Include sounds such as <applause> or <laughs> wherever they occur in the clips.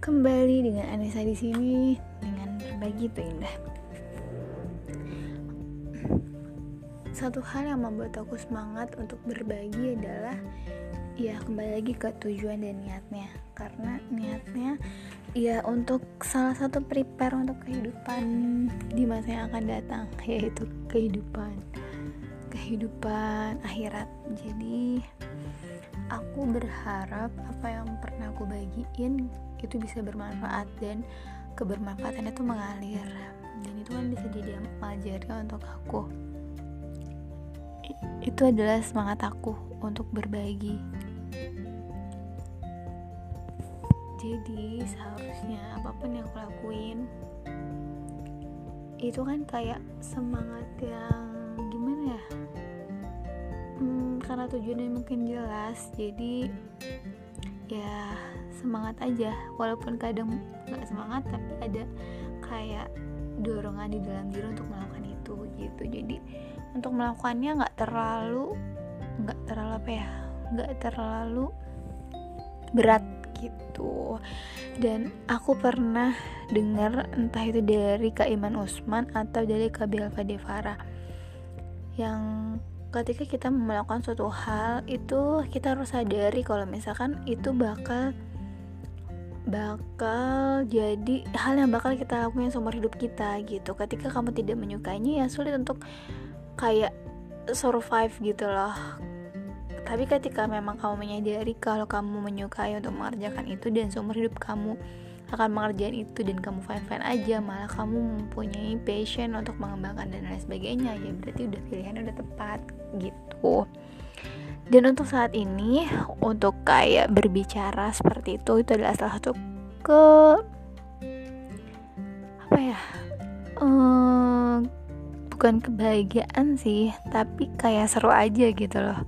Kembali dengan Anissa di sini dengan berbagi itu indah. Satu hal yang membuat aku semangat untuk berbagi adalah ya kembali lagi ke tujuan dan niatnya. Karena niatnya ya untuk salah satu prepare untuk kehidupan di masa yang akan datang <laughs> yaitu kehidupan kehidupan akhirat. Jadi aku berharap apa yang pernah aku bagiin itu bisa bermanfaat dan kebermanfaatannya itu mengalir. Dan itu kan bisa jadi jariah untuk aku. Itu adalah semangat aku untuk berbagi. Jadi seharusnya apa pun yang aku lakuin itu kan kayak semangat yang gimana ya? Hmm, karena tujuannya mungkin jelas jadi ya semangat aja. Walaupun kadang nggak semangat tapi ada kayak dorongan di dalam diri untuk melakukan itu gitu. Jadi untuk melakukannya nggak terlalu nggak terlalu apa ya nggak terlalu berat gitu. Dan aku pernah dengar entah itu dari Kak Iman Usman atau dari Kak Belva Devara yang ketika kita melakukan suatu hal itu kita harus sadari kalau misalkan itu bakal bakal jadi hal yang bakal kita lakukan seumur hidup kita gitu. Ketika kamu tidak menyukainya ya sulit untuk kayak survive gitu loh. Tapi ketika memang kamu menyadari kalau kamu menyukai untuk mengerjakan itu dan seumur hidup kamu akan mengerjakan itu dan kamu fine fine aja malah kamu mempunyai passion untuk mengembangkan dan lain sebagainya. Ya berarti udah pilihannya udah tepat gitu. Dan untuk saat ini untuk kayak berbicara seperti itu itu adalah salah satu ke apa ya um, bukan kebahagiaan sih tapi kayak seru aja gitu loh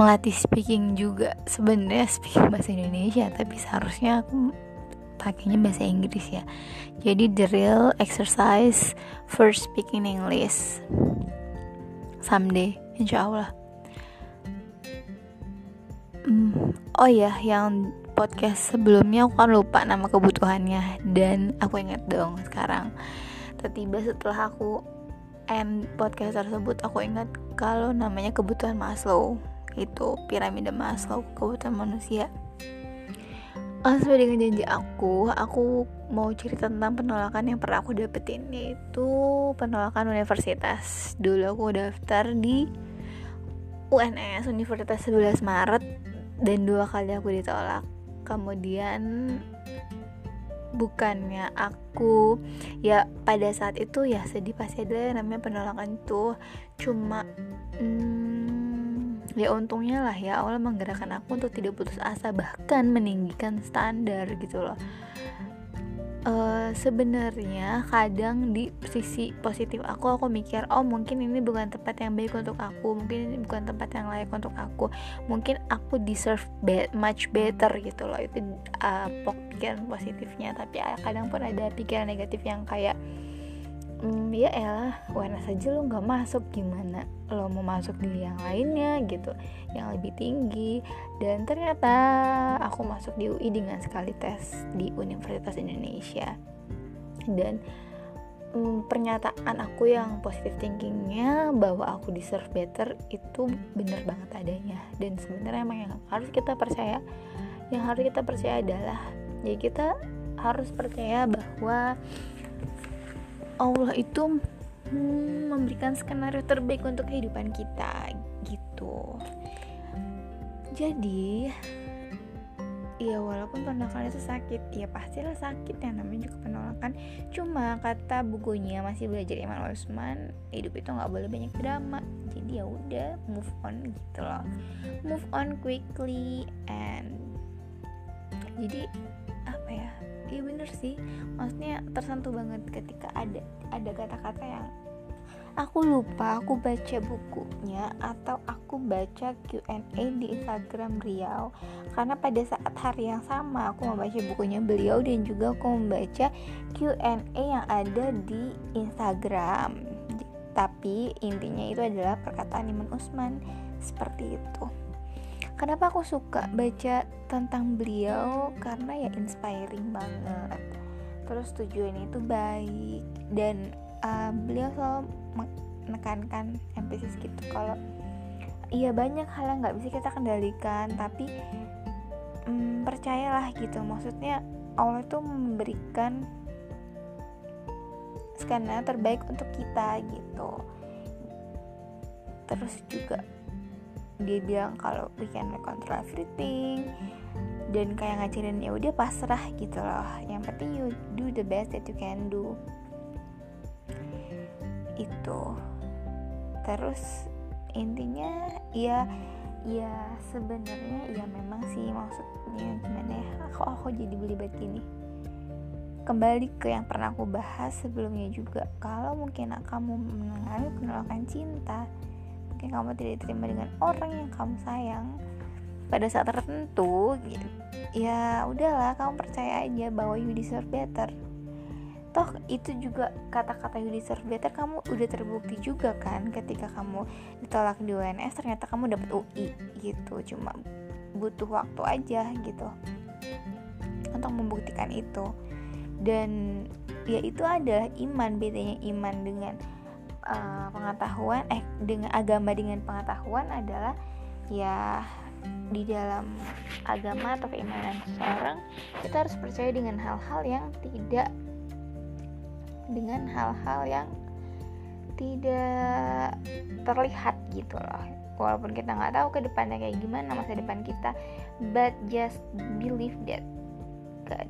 melatih speaking juga. Sebenarnya speaking bahasa Indonesia tapi seharusnya aku pakainya bahasa Inggris ya. Jadi the real exercise for speaking English. Someday insya Allah hmm, oh ya yang podcast sebelumnya aku kan lupa nama kebutuhannya. Dan aku ingat dong sekarang. Tiba setelah aku end podcast tersebut aku ingat kalau namanya kebutuhan Maslow itu piramida Maslow kebutuhan manusia. Uh, sesuai dengan janji aku aku mau cerita tentang penolakan yang pernah aku dapetin yaitu penolakan universitas. Dulu aku daftar di UNS Universitas 11 Maret dan dua kali aku ditolak. Kemudian bukannya aku ya pada saat itu ya sedih pasti ada namanya penolakan itu. Cuma hmm, ya untungnya lah ya Allah menggerakkan aku untuk tidak putus asa bahkan meninggikan standar gitu loh. Uh, sebenarnya kadang di sisi positif aku aku mikir oh mungkin ini bukan tempat yang baik untuk aku mungkin ini bukan tempat yang layak untuk aku mungkin aku deserve be much better gitu loh. Itu uh, pikiran positifnya tapi kadang pun ada pikiran negatif yang kayak hmm, ya elah warna saja lo nggak masuk? Gimana lo mau masuk di yang lainnya gitu yang lebih tinggi? Dan ternyata aku masuk di UI dengan sekali tes di Universitas Indonesia. Dan hmm, pernyataan aku yang positive thinkingnya bahwa aku deserve better itu bener banget adanya. Dan sebenarnya emang yang harus kita percaya yang harus kita percaya adalah ya kita harus percaya bahwa Allah itu hmm, memberikan skenario terbaik untuk kehidupan kita gitu. Jadi ya walaupun penolakan itu sakit ya pastilah sakit ya namanya juga penolakan. Cuma kata bukunya masih belajar Iman Usman hidup itu nggak boleh banyak drama. Jadi ya udah move on gitu loh. Move on quickly and jadi iya bener sih. Maksudnya tersentuh banget ketika ada ada kata-kata yang aku lupa aku baca bukunya atau aku baca Q&A di Instagram Riau karena pada saat hari yang sama aku membaca bukunya beliau dan juga aku membaca Q&A yang ada di Instagram. Tapi intinya itu adalah perkataan Iman Usman seperti itu kenapa aku suka baca tentang beliau? Karena ya inspiring banget. Terus tujuannya itu baik. Dan uh, beliau selalu menekankan emphasis gitu kalau iya banyak hal yang nggak bisa kita kendalikan tapi um, percayalah gitu. Maksudnya Allah itu memberikan skenario terbaik untuk kita gitu. Terus juga dia bilang kalau we can control everything. Dan kayak ngajarin ya udah pasrah gitu loh. Yang penting you do the best that you can do. Itu. Terus intinya ya ya sebenarnya ya memang sih maksudnya gimana ya aku aku jadi belibet gini. Kembali ke yang pernah aku bahas sebelumnya juga. Kalau mungkin kamu mengalami penolakan cinta mungkin kamu tidak diterima dengan orang yang kamu sayang. Pada saat tertentu gitu, ya udahlah kamu percaya aja bahwa you deserve better. Toh itu juga kata-kata you deserve better kamu udah terbukti juga kan ketika kamu ditolak di UNS ternyata kamu dapat UI gitu. Cuma butuh waktu aja gitu. Untuk membuktikan itu. Dan ya itu adalah iman bedanya iman dengan uh, pengetahuan eh dengan agama dengan pengetahuan adalah ya di dalam agama atau keimanan seseorang kita harus percaya dengan hal-hal yang tidak dengan hal-hal yang tidak terlihat gitu loh. Walaupun kita nggak tahu ke depannya kayak gimana masa depan kita but just believe that God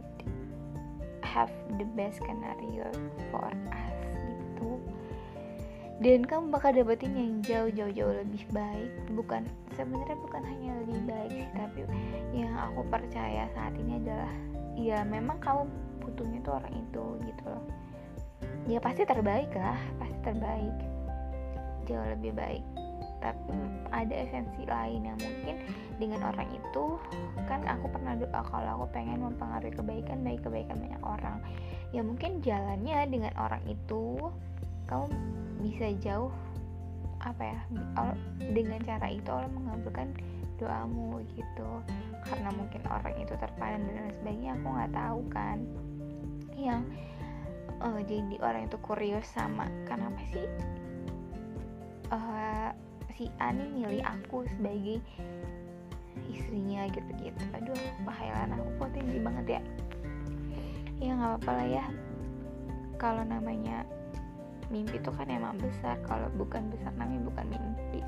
have the best scenario for us dan kamu bakal dapetin yang jauh-jauh jauh lebih baik. Bukan sebenarnya bukan hanya lebih baik sih tapi yang aku percaya saat ini adalah ya memang kamu butuhnya tuh orang itu gitu loh. Ya pasti terbaik lah pasti terbaik. Jauh lebih baik. Tapi ada esensi lain yang mungkin dengan orang itu kan aku pernah doa kalau aku pengen mempengaruhi kebaikan baik kebaikan banyak orang. Ya mungkin jalannya dengan orang itu kamu bisa jauh apa ya dengan cara itu Allah mengabulkan doamu gitu. Karena mungkin orang itu terpandang dan lain sebagainya aku nggak tahu kan. Yang uh, jadi orang itu kurios sama kenapa sih uh, si Ani milih aku sebagai istrinya gitu-gitu. Aduh pahayalan aku tinggi banget ya. Ya nggak apa-apa lah ya. Kalau namanya mimpi itu kan emang besar. Kalau bukan besar namanya bukan mimpi.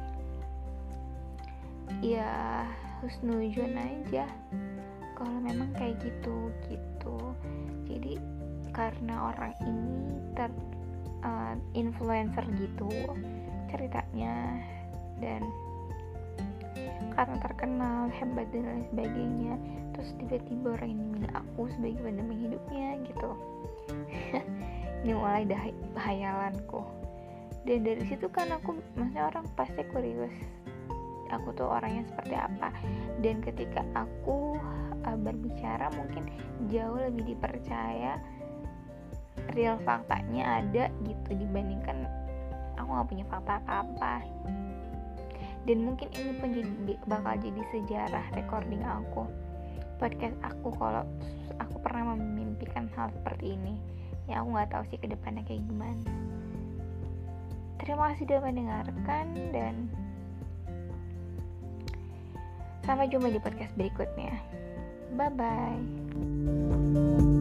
Ya husnuzon aja. Kalau memang kayak gitu gitu. Jadi karena orang ini ter uh, influencer gitu ceritanya dan karena terkenal hebat dan lain sebagainya terus tiba-tiba orang ini milih aku sebagai pendamping hidupnya gitu <laughs> mulai dah hayalanku dan dari situ kan aku maksudnya orang pasti kurios aku tuh orangnya seperti apa. Dan ketika aku uh, berbicara mungkin jauh lebih dipercaya real faktanya ada gitu dibandingkan aku nggak punya fakta apa dan mungkin ini pun jadi, bakal jadi sejarah recording aku podcast aku kalau aku pernah memimpikan hal seperti ini ya aku nggak tahu sih ke depannya kayak gimana. Terima kasih sudah mendengarkan dan sampai jumpa di podcast berikutnya. Bye bye